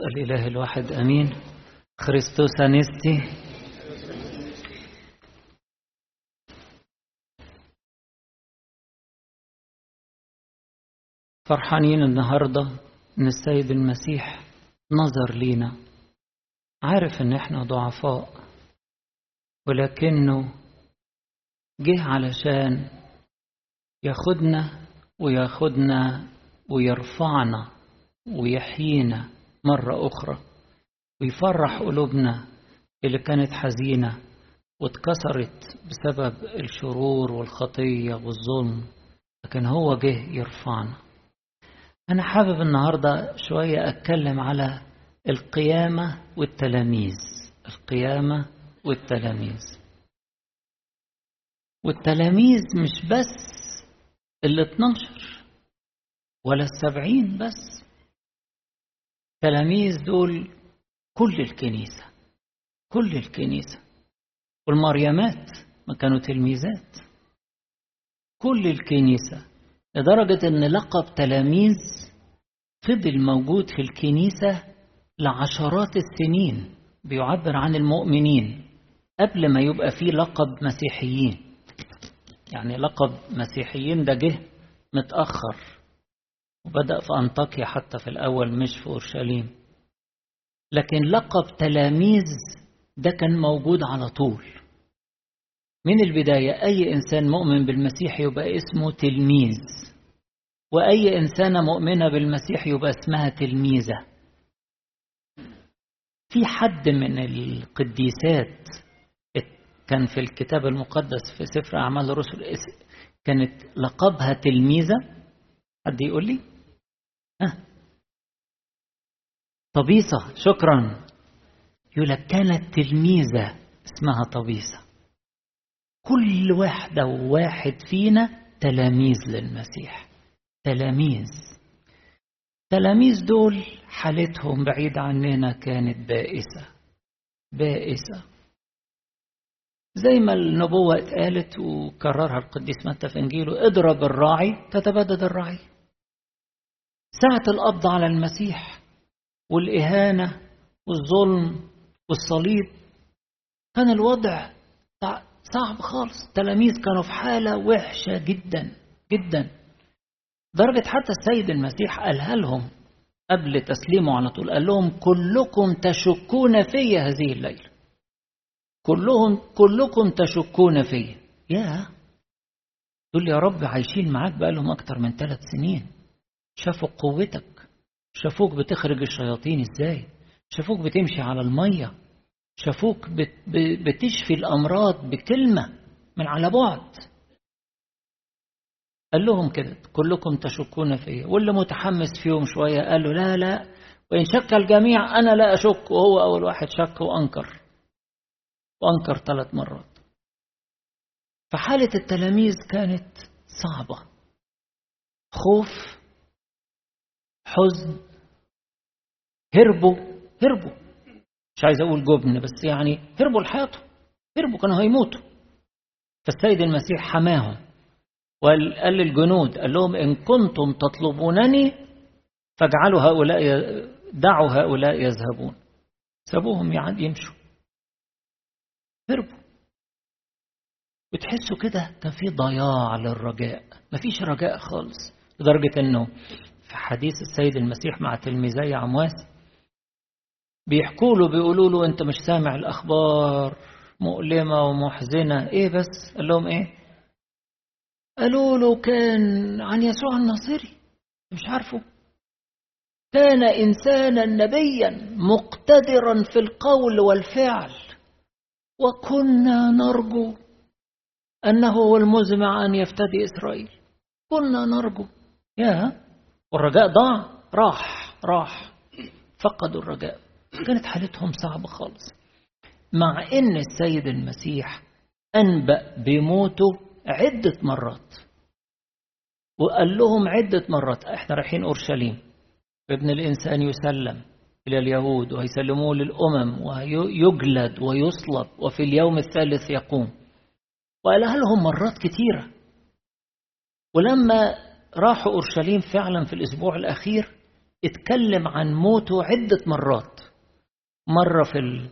الإله الواحد أمين. خريستوس أنستي. فرحانين النهاردة إن السيد المسيح نظر لينا. عارف إن إحنا ضعفاء ولكنه جه علشان ياخدنا وياخدنا ويرفعنا ويحيينا. مرة أخرى. ويفرح قلوبنا اللي كانت حزينة واتكسرت بسبب الشرور والخطية والظلم لكن هو جه يرفعنا. أنا حابب النهاردة شوية أتكلم على القيامة والتلاميذ. القيامة والتلاميذ. والتلاميذ مش بس ال 12 ولا السبعين بس. تلاميذ دول كل الكنيسة كل الكنيسة. والمريمات ما كانوا تلميذات. كل الكنيسة لدرجة أن لقب تلاميذ فضل موجود في الكنيسة لعشرات السنين بيعبر عن المؤمنين قبل ما يبقى فيه لقب مسيحيين. يعني لقب مسيحيين ده جه متأخر. وبدأ في أنطاكيا حتى في الأول مش في أورشليم. لكن لقب تلاميذ ده كان موجود على طول. من البداية أي إنسان مؤمن بالمسيح يبقى اسمه تلميذ. وأي إنسانة مؤمنة بالمسيح يبقى اسمها تلميذة. في حد من القديسات كان في الكتاب المقدس في سفر أعمال الرسل كانت لقبها تلميذة؟ حد يقول لي؟ ها طبيسة شكرا. يقول لك كانت تلميذة اسمها طبيسة كل واحدة وواحد فينا تلاميذ للمسيح. تلاميذ. تلاميذ دول حالتهم بعيد عننا كانت بائسة. بائسة. زي ما النبوة اتقالت وكررها القديس متى في انجيله اضرب الراعي تتبدد الراعي ساعة القبض على المسيح والإهانة والظلم والصليب. كان الوضع صعب خالص. التلاميذ كانوا في حالة وحشة جدا جدا. درجة حتى السيد المسيح قالها لهم قبل تسليمه على طول. قال لهم كلكم تشكون في هذه الليلة. كلهم كلكم تشكون في. يا دول يا رب عايشين معاك بقالهم أكتر من ثلاث سنين. شافوا قوتك شافوك بتخرج الشياطين إزاي؟ شافوك بتمشي على المية شافوك بتشفي الأمراض بكلمة من على بعد. قال لهم كده كلكم تشكون فيا. واللي متحمس فيهم شوية قال له لا لا وإن شك الجميع أنا لا أشك. وهو أول واحد شك وأنكر وأنكر ثلاث مرات. فحالة التلاميذ كانت صعبة. خوف حزن. هربوا هربوا. مش عايز أقول جبن بس يعني هربوا لحياتهم. هربوا كانوا هيموتوا. فالسيد المسيح حماهم. وقال للجنود قال لهم إن كنتم تطلبونني فاجعلوا هؤلاء دعوا هؤلاء يذهبون. سابوهم يمشوا. هربوا. بتحسوا كده كان في ضياع للرجاء. مفيش رجاء خالص لدرجة إنه في حديث السيد المسيح مع تلميذي عمواس بيحكوا له بيقولوا له أنت مش سامع الأخبار مؤلمة ومحزنة. إيه بس؟ قال لهم إيه؟ قالوا له كان عن يسوع الناصري مش عارفه. كان إنسانا نبيا مقتدرا في القول والفعل وكنا نرجو أنه هو المزمع أن يفتدي إسرائيل. كنا نرجو. يا والرجاء ضاع. راح راح. فقدوا الرجاء. كانت حالتهم صعبة خالص. مع إن السيد المسيح أنبأ بموته عدة مرات. وقال لهم عدة مرات إحنا رايحين أورشليم. ابن الإنسان يسلم إلى اليهود وهيسلموه للأمم ويجلد ويصلب وفي اليوم الثالث يقوم. وقالها لهم مرات كتيرة؟ ولما راحوا أورشليم فعلا في الأسبوع الأخير اتكلم عن موته عدة مرات. مرة في ال...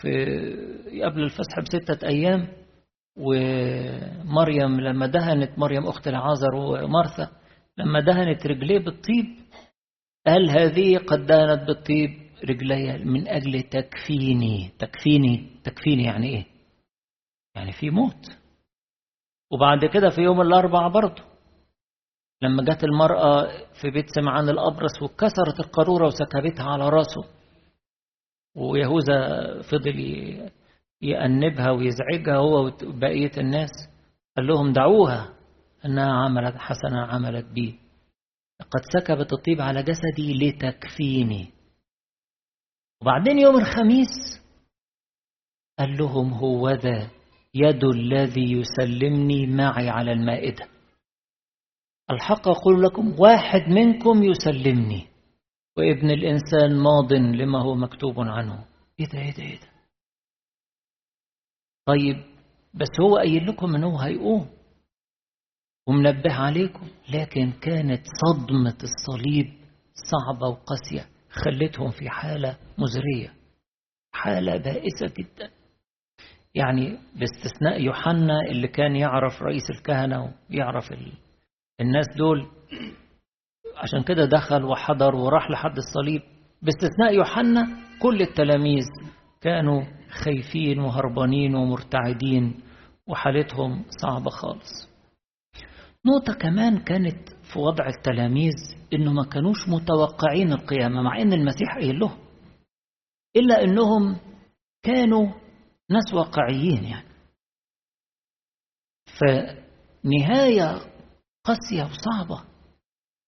في قبل الفسح بستة أيام ومريم لما دهنت مريم أخت العازر ومرثا لما دهنت رجليه بالطيب قال هذه قد دهنت بالطيب رجلي من أجل تكفيني. تكفيني تكفيني يعني إيه؟ يعني في موت. وبعد كده في يوم الأربعاء برضه. لما جت المرأة في بيت سمعان الأبرص وكسرت القارورة وسكبتها على راسه ويهوذا فضل يأنبها ويزعجها هو وبقية الناس قال لهم دعوها أنها عملت حسنا عملت بي. قد سكبت الطيب على جسدي لتكفيني. وبعدين يوم الخميس قال لهم هو ذا يد الذي يسلمني معي على المائدة. الحق أقول لكم واحد منكم يسلمني. وابن الإنسان ماض لما هو مكتوب عنه. إيه ده إيه ده إيه ده. طيب بس هو قايل لكم إن هو هيقوم. ومنبه عليكم. لكن كانت صدمة الصليب صعبة وقاسية خلتهم في حالة مزرية. حالة بائسة جدا. يعني باستثناء يوحنا اللي كان يعرف رئيس الكهنة ويعرف. الناس دول عشان كده دخل وحضر وراح لحد الصليب. باستثناء يوحنا كل التلاميذ كانوا خايفين وهربانين ومرتعدين وحالتهم صعبة خالص. نقطة كمان كانت في وضع التلاميذ إنه ما كانوش متوقعين القيامة مع إن المسيح قايل لهم إلا إنهم كانوا ناس واقعيين يعني. فنهاية قاسية وصعبة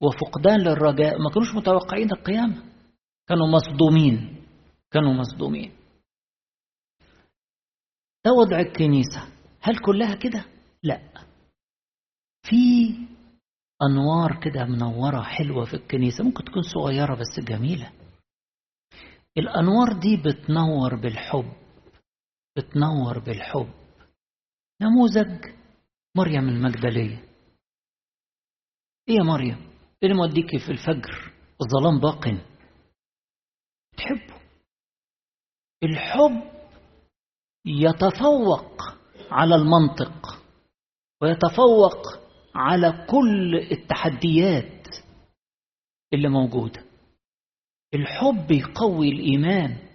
وفقدان للرجاء. ما كانوش متوقعين القيامة. كانوا مصدومين. كانوا مصدومين. ده وضع الكنيسة. هل كلها كده؟ لا. في أنوار كده منورة حلوة في الكنيسة ممكن تكون صغيرة بس جميلة. الأنوار دي بتنور بالحب بتنور بالحب. نموذج مريم المجدلية. إيه يا مريم؟ إيه اللي موديكي في الفجر؟ الظلام باق. تحبه. الحب يتفوق على المنطق ويتفوق على كل التحديات اللي موجودة. الحب يقوي الإيمان.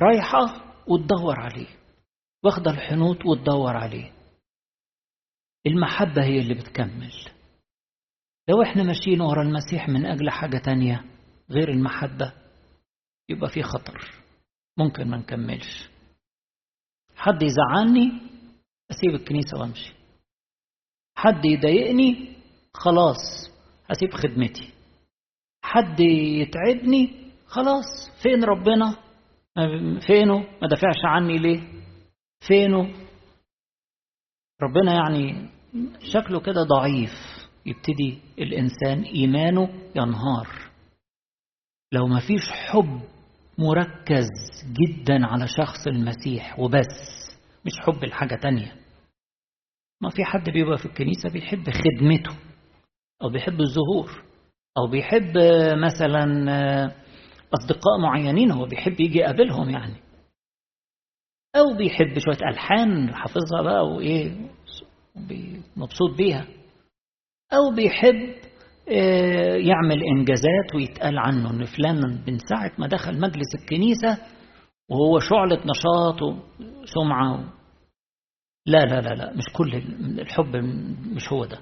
رايحة وتدور عليه. واخدة الحنوط وتدور عليه. المحبة هي اللي بتكمل. لو إحنا ماشيين ورا المسيح من أجل حاجة تانية غير المحبة يبقى في خطر. ممكن ما نكملش. حد يزعلني أسيب الكنيسة وأمشي. حد يضايقني خلاص هسيب خدمتي. حد يتعبني خلاص فين ربنا؟ فينه؟ ما دافعش عني ليه؟ فينه؟ ربنا يعني شكله كده ضعيف. يبتدي الإنسان إيمانه ينهار. لو ما فيش حب مركز جدا على شخص المسيح وبس مش حب الحاجة تانية. ما في حد بيبقى في الكنيسة بيحب خدمته أو بيحب الظهور أو بيحب مثلا أصدقاء معينين هو بيحب يجي يقابلهم يعني. أو بيحب شوية ألحان حافظها بقى وإيه مبسوط بيها. أو بيحب يعمل إنجازات ويتقال عنه إن فلان من ساعة ما دخل مجلس الكنيسة وهو شعلة نشاط وسمعة لا لا لا لا مش كل الحب مش هو ده.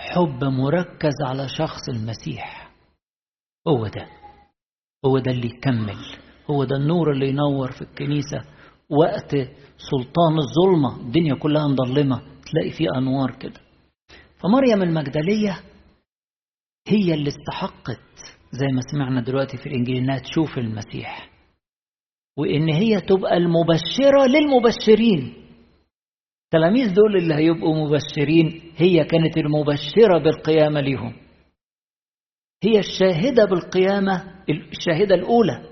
حب مركز على شخص المسيح. هو ده. هو ده اللي يكمل. هو ده النور اللي ينور في الكنيسة. وقت سلطان الظلمة الدنيا كلها مظلمة تلاقي فيه أنوار كده. فمريم المجدلية هي اللي استحقت زي ما سمعنا دلوقتي في الإنجيل إنها تشوف المسيح وإن هي تبقى المبشرة للمبشرين. التلاميذ دول اللي هيبقوا مبشرين هي كانت المبشرة بالقيامة ليهم. هي الشاهدة بالقيامة الشاهدة الأولى.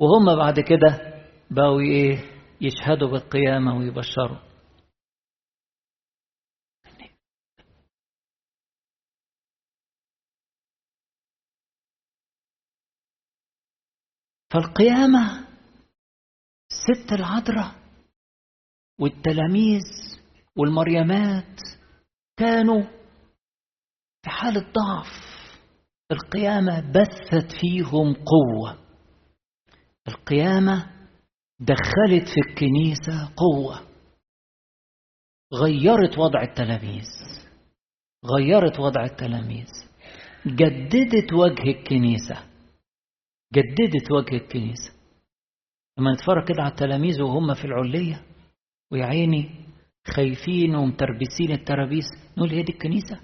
وهم بعد كده بقوا إيه؟ يشهدوا بالقيامة ويبشروا. فالقيامة الست العذراء والتلاميذ والمريمات كانوا في حالة ضعف القيامة بثت فيهم قوة. القيامة دخلت في الكنيسة قوة. غيرت وضع التلاميذ. غيرت وضع التلاميذ. جددت وجه الكنيسة. جددت وجه الكنيسة. لما نتفرج كده على التلاميذ وهم في العلية ويا عيني خايفين ومتربسين الترابيس نقول هي دي الكنيسة؟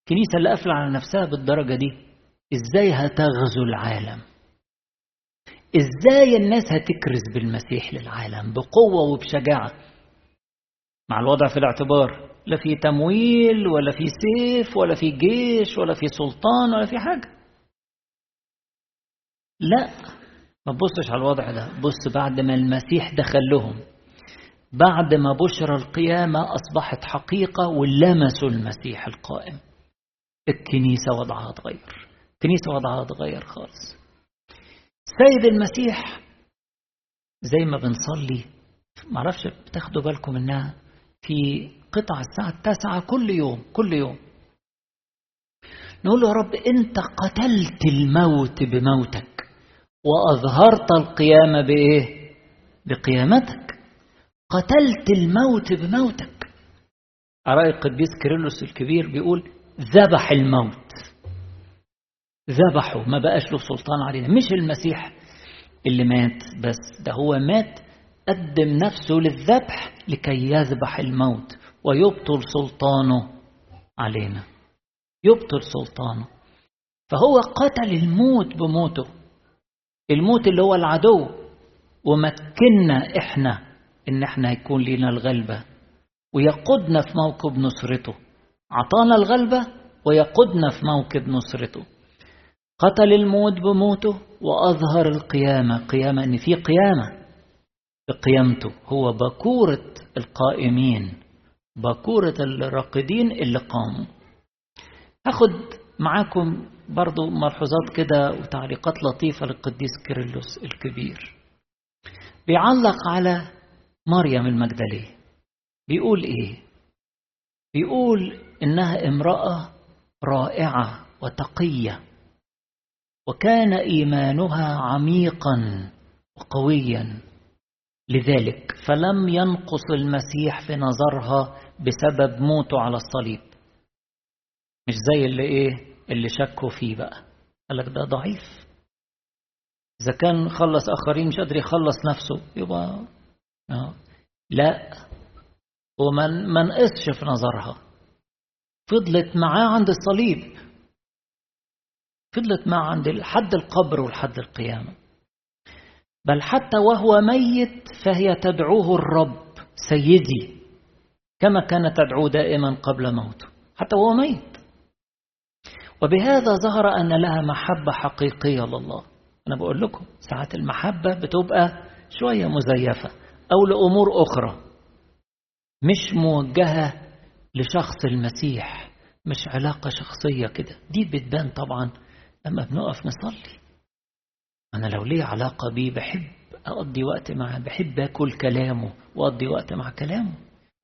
الكنيسة اللي قافلة على نفسها بالدرجة دي. إزاي هتغزو العالم؟ إزاي الناس هتكرز بالمسيح للعالم بقوة وبشجاعة؟ مع الوضع في الاعتبار لا في تمويل ولا في سيف ولا في جيش ولا في سلطان ولا في حاجة. لا. ما تبصش على الوضع ده. بص بعد ما المسيح دخل لهم بعد ما بشر القيامة أصبحت حقيقة ولمسوا المسيح القائم. الكنيسة وضعها اتغير. الكنيسة وضعها اتغير خالص. سيد المسيح زي ما بنصلي معرفش بتاخدوا بالكم منها في قطع الساعة التاسعة كل يوم كل يوم. نقول له يا رب أنت قتلت الموت بموتك. وأظهرت القيامة بإيه؟ بقيامتك. قتلت الموت بموتك. أرأي القديس كيرلس الكبير بيقول ذبح الموت. ذبحه ما بقاش له سلطان علينا. مش المسيح اللي مات بس ده هو مات قدم نفسه للذبح لكي يذبح الموت ويبطل سلطانه علينا. يبطل سلطانه. فهو قتل الموت بموته. الموت اللي هو العدو. ومكنا إحنا إن إحنا يكون لنا الغلبة. ويقودنا في موكب نصرته. عطانا الغلبة ويقودنا في موكب نصرته. قتل الموت بموته وأظهر القيامة. قيامة أن في قيامة. بقيامته هو بكورة القائمين. بكورة الراقدين اللي قاموا. أخذ معاكم برضو ملحوظات كده وتعليقات لطيفة للقديس كيرلس الكبير. بيعلق على مريم المجدلية. بيقول إيه؟ بيقول إنها امرأة رائعة وتقية وكان إيمانها عميقا وقويا. لذلك فلم ينقص المسيح في نظرها بسبب موته على الصليب. مش زي اللي إيه؟ اللي شكوا فيه بقى. قال لك ده ضعيف. إذا كان خلص آخرين مش قادر يخلص نفسه يبقى آه. لا. وما ما نقصش في نظرها. فضلت معاه عند الصليب. فضلت معاه عند حد القبر ولحد القيامة. بل حتى وهو ميت فهي تدعوه الرب سيدي كما كانت تدعوه دائما قبل موته. حتى وهو ميت. وبهذا ظهر أن لها محبة حقيقية لله. أنا بقول لكم ساعات المحبة بتبقى شوية مزيفة أو لأمور أخرى. مش موجهة لشخص المسيح مش علاقة شخصية كده. دي بتبان طبعا لما بنقف نصلي. أنا لو لي علاقة بيه بحب أقضي وقت معه بحب أكل كلامه وأقضي وقت مع كلامه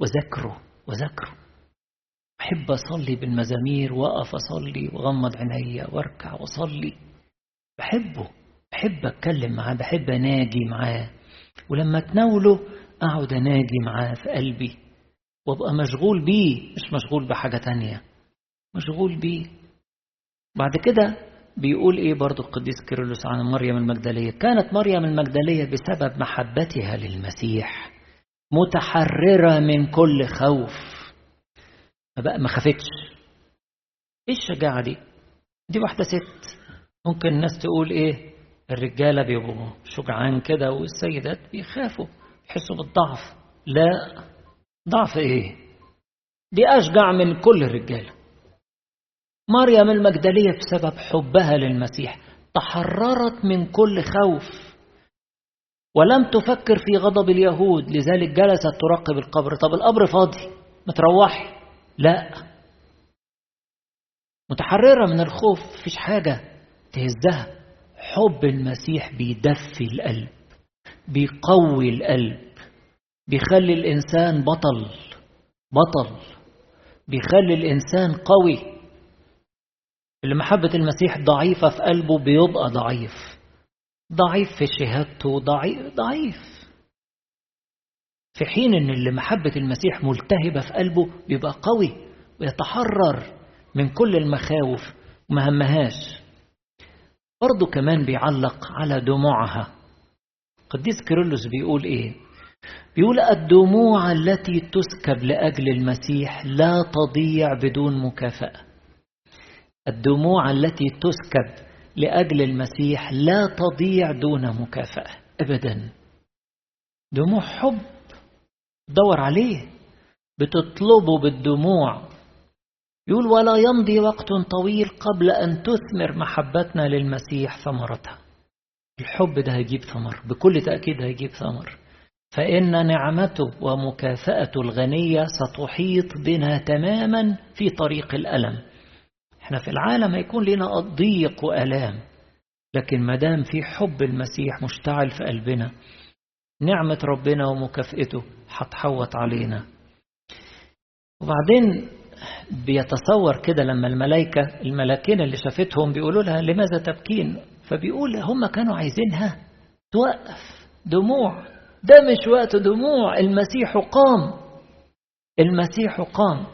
وذكره وذكره. أحب أصلي بالمزامير وأقف أصلي وأغمض عينيا وأركع وأصلي. بحبه بحب أتكلم معاه بحب أناجي معاه. ولما أتناوله أقعد أناجي معاه في قلبي. وأبقى مشغول بيه مش مشغول بحاجة تانية مشغول بيه. بعد كده بيقول إيه برضو القديس كيرلس عن مريم المجدلية؟ كانت مريم المجدلية بسبب محبتها للمسيح متحررة من كل خوف. فبقى ما خافتش إيه الشجاعة دي؟ دي واحدة ست. ممكن الناس تقول إيه؟ الرجالة بيبقوا شجعان كده والسيدات بيخافوا يحسوا بالضعف. لا. ضعف إيه؟ دي أشجع من كل الرجاله مريم المجدلية بسبب حبها للمسيح تحررت من كل خوف. ولم تفكر في غضب اليهود لذلك جلست تراقب القبر. طب القبر فاضي ما تروحي. لا. متحررة من الخوف مفيش حاجة تهزها. حب المسيح بيدفي القلب بيقوي القلب بيخلي الإنسان بطل بطل بيخلي الإنسان قوي. اللي محبة المسيح ضعيفة في قلبه بيبقى ضعيف. ضعيف في شهادته ضعيف ضعيف. في حين إن اللي محبة المسيح ملتهبة في قلبه بيبقى قوي ويتحرر من كل المخاوف وما همهاش. برضه كمان بيعلق على دموعها. قديس كيرلس بيقول إيه؟ بيقول الدموع التي تسكب لأجل المسيح لا تضيع بدون مكافأة. الدموع التي تسكب لأجل المسيح لا تضيع دون مكافأة أبدا. دموع حب دور عليه بتطلبه بالدموع. يقول ولا يمضي وقت طويل قبل أن تثمر محبتنا للمسيح ثمرتها. الحب ده هيجيب ثمر بكل تأكيد هيجيب ثمر. فإن نعمته ومكافأته الغنية ستحيط بنا تماما في طريق الألم. إحنا في العالم هيكون لنا ضيق وألام لكن ما دام في حب المسيح مشتعل في قلبنا نعمة ربنا ومكافئته هتحوط علينا. وبعدين بيتصور كده لما الملائكة الملاكين اللي شافتهم بيقولوا لها لماذا تبكين؟ فبيقول هم كانوا عايزينها توقف دموع. ده مش وقت دموع المسيح قام. المسيح قام.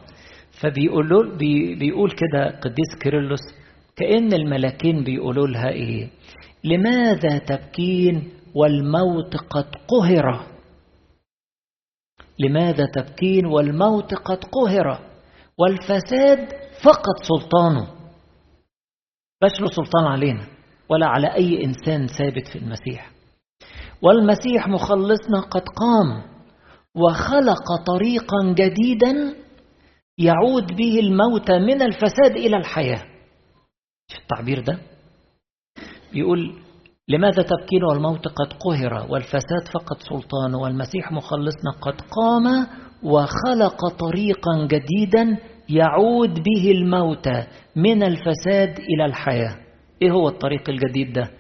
فبيقول بي بيقول كده قديس كيرلس كأن الملاكين بيقولوا لها إيه؟ لماذا تبكين؟ والموت قد قهر. لماذا تبكين؟ والموت قد قهر. والفساد فقد سلطانه. بش له سلطان علينا ولا على أي إنسان ثابت في المسيح. والمسيح مخلصنا قد قام وخلق طريقا جديدا يعود به الموت من الفساد إلى الحياة. التعبير ده. بيقول لماذا تبكين والموت قد قهر والفساد فقد سلطانه والمسيح مخلصنا قد قام وخلق طريقا جديدا يعود به الموت من الفساد إلى الحياة. إيه هو الطريق الجديد ده؟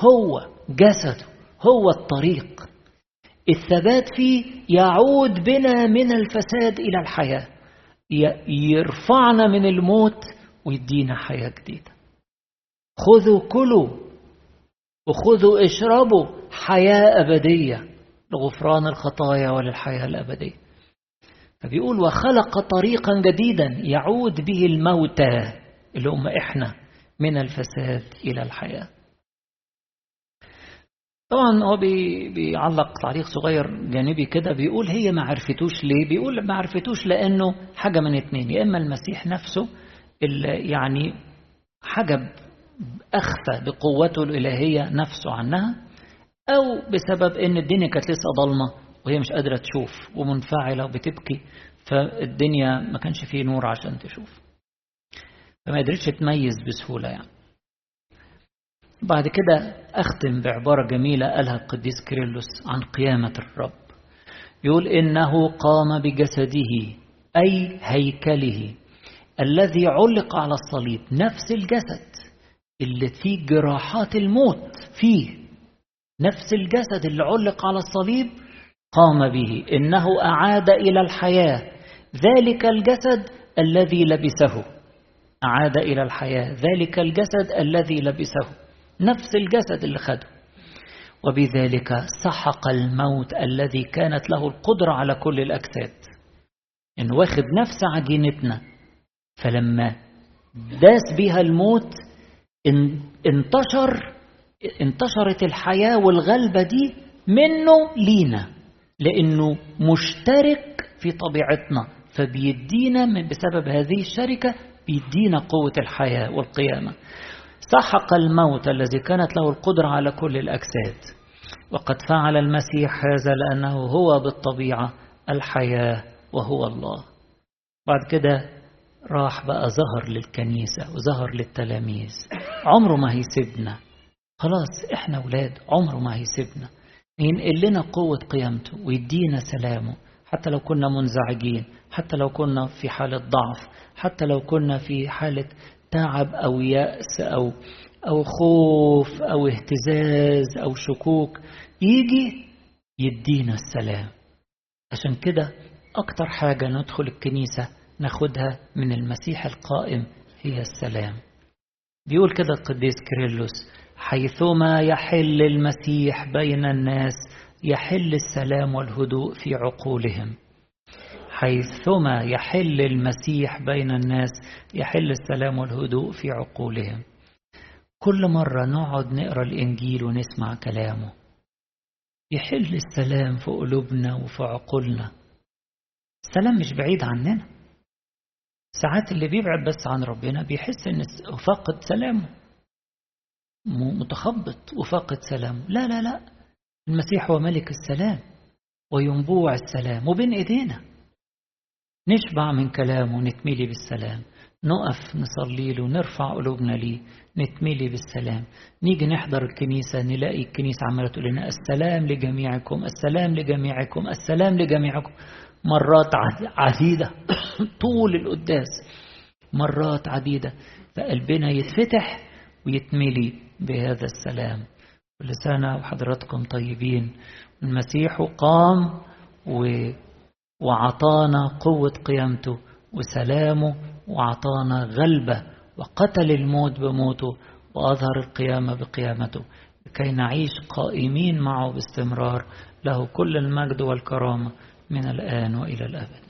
هو جسده هو الطريق. الثبات فيه يعود بنا من الفساد إلى الحياة. يرفعنا من الموت ويدينا حياة جديدة. خذوا كلوا وخذوا اشربوا حياة أبدية لغفران الخطايا وللحياة الأبدية. فبيقول وخلق طريقا جديدا يعود به الموتى اللي هم إحنا من الفساد إلى الحياة. طبعا هو بي بيعلق تعليق صغير جانبي كده بيقول هي ما عرفتوش ليه؟ بيقول ما عرفتوش لأنه حاجة من اتنين يا إما المسيح نفسه اللي يعني حجب أخفى بقوته الإلهية نفسه عنها أو بسبب إن الدنيا كانت لسه ضلمة وهي مش قادرة تشوف ومنفعلة وبتبكي فالدنيا ما كانش فيه نور عشان تشوف. فما قدرتش تميز بسهولة يعني. بعد كده أختم بعبارة جميلة قالها القديس كيرلس عن قيامة الرب. يقول إنه قام بجسده أي هيكله الذي علق على الصليب نفس الجسد. اللي فيه جراحات الموت فيه. نفس الجسد اللي علق على الصليب قام به إنه أعاد إلى الحياة. ذلك الجسد الذي لبسه. أعاد إلى الحياة. ذلك الجسد الذي لبسه. نفس الجسد اللي خده. وبذلك سحق الموت الذي كانت له القدرة على كل الأجساد. إن واخد نفس عجينتنا فلما داس بها الموت انتشر انتشرت الحياة والغلبة دي منه لينا لأنه مشترك في طبيعتنا فبيدينا من بسبب هذه الشركة بيدينا قوة الحياة والقيامة. سحق الموت الذي كانت له القدرة على كل الأجساد وقد فعل المسيح هذا لأنه هو بالطبيعة الحياة وهو الله. بعد كده راح بقى ظهر للكنيسة وظهر للتلاميذ. عمره ما هيسيبنا. خلاص إحنا ولاد عمره ما هيسيبنا. ينقل لنا قوة قيامته ويدينا سلامه. حتى لو كنا منزعجين حتى لو كنا في حالة ضعف حتى لو كنا في حالة تعب أو يأس أو أو خوف أو اهتزاز أو شكوك. يجي يدينا السلام. عشان كده أكتر حاجة ندخل الكنيسة ناخدها من المسيح القائم هي السلام. بيقول كده القديس كيرلس حيثما يحل المسيح بين الناس يحل السلام والهدوء في عقولهم. حيثما يحل المسيح بين الناس يحل السلام والهدوء في عقولهم. كل مرة نقعد نقرأ الإنجيل ونسمع كلامه. يحل السلام في قلوبنا وفي عقولنا. السلام مش بعيد عننا. ساعات اللي بيبعد بس عن ربنا بيحس إن فاقد سلامه متخبط وفاقد سلامه لا لا لا. المسيح هو ملك السلام وينبوع السلام وبين إيدينا. نشبع من كلامه ونتملي بالسلام. نقف نصلي له نرفع قلوبنا ليه نتملي بالسلام. نيجي نحضر الكنيسة نلاقي الكنيسة عمالة تقول لنا السلام لجميعكم السلام لجميعكم السلام لجميعكم. مرات عديدة. طول القداس. مرات عديدة. فقلبنا يتفتح ويتملي بهذا السلام. كل سنة وحضراتكم طيبين. المسيح قام و... وعطانا قوة قيامته وسلامه وعطانا غلبة وقتل الموت بموته وأظهر القيامة بقيامته. لكي نعيش قائمين معه باستمرار. له كل المجد والكرامة. من الآن وإلى الأبد.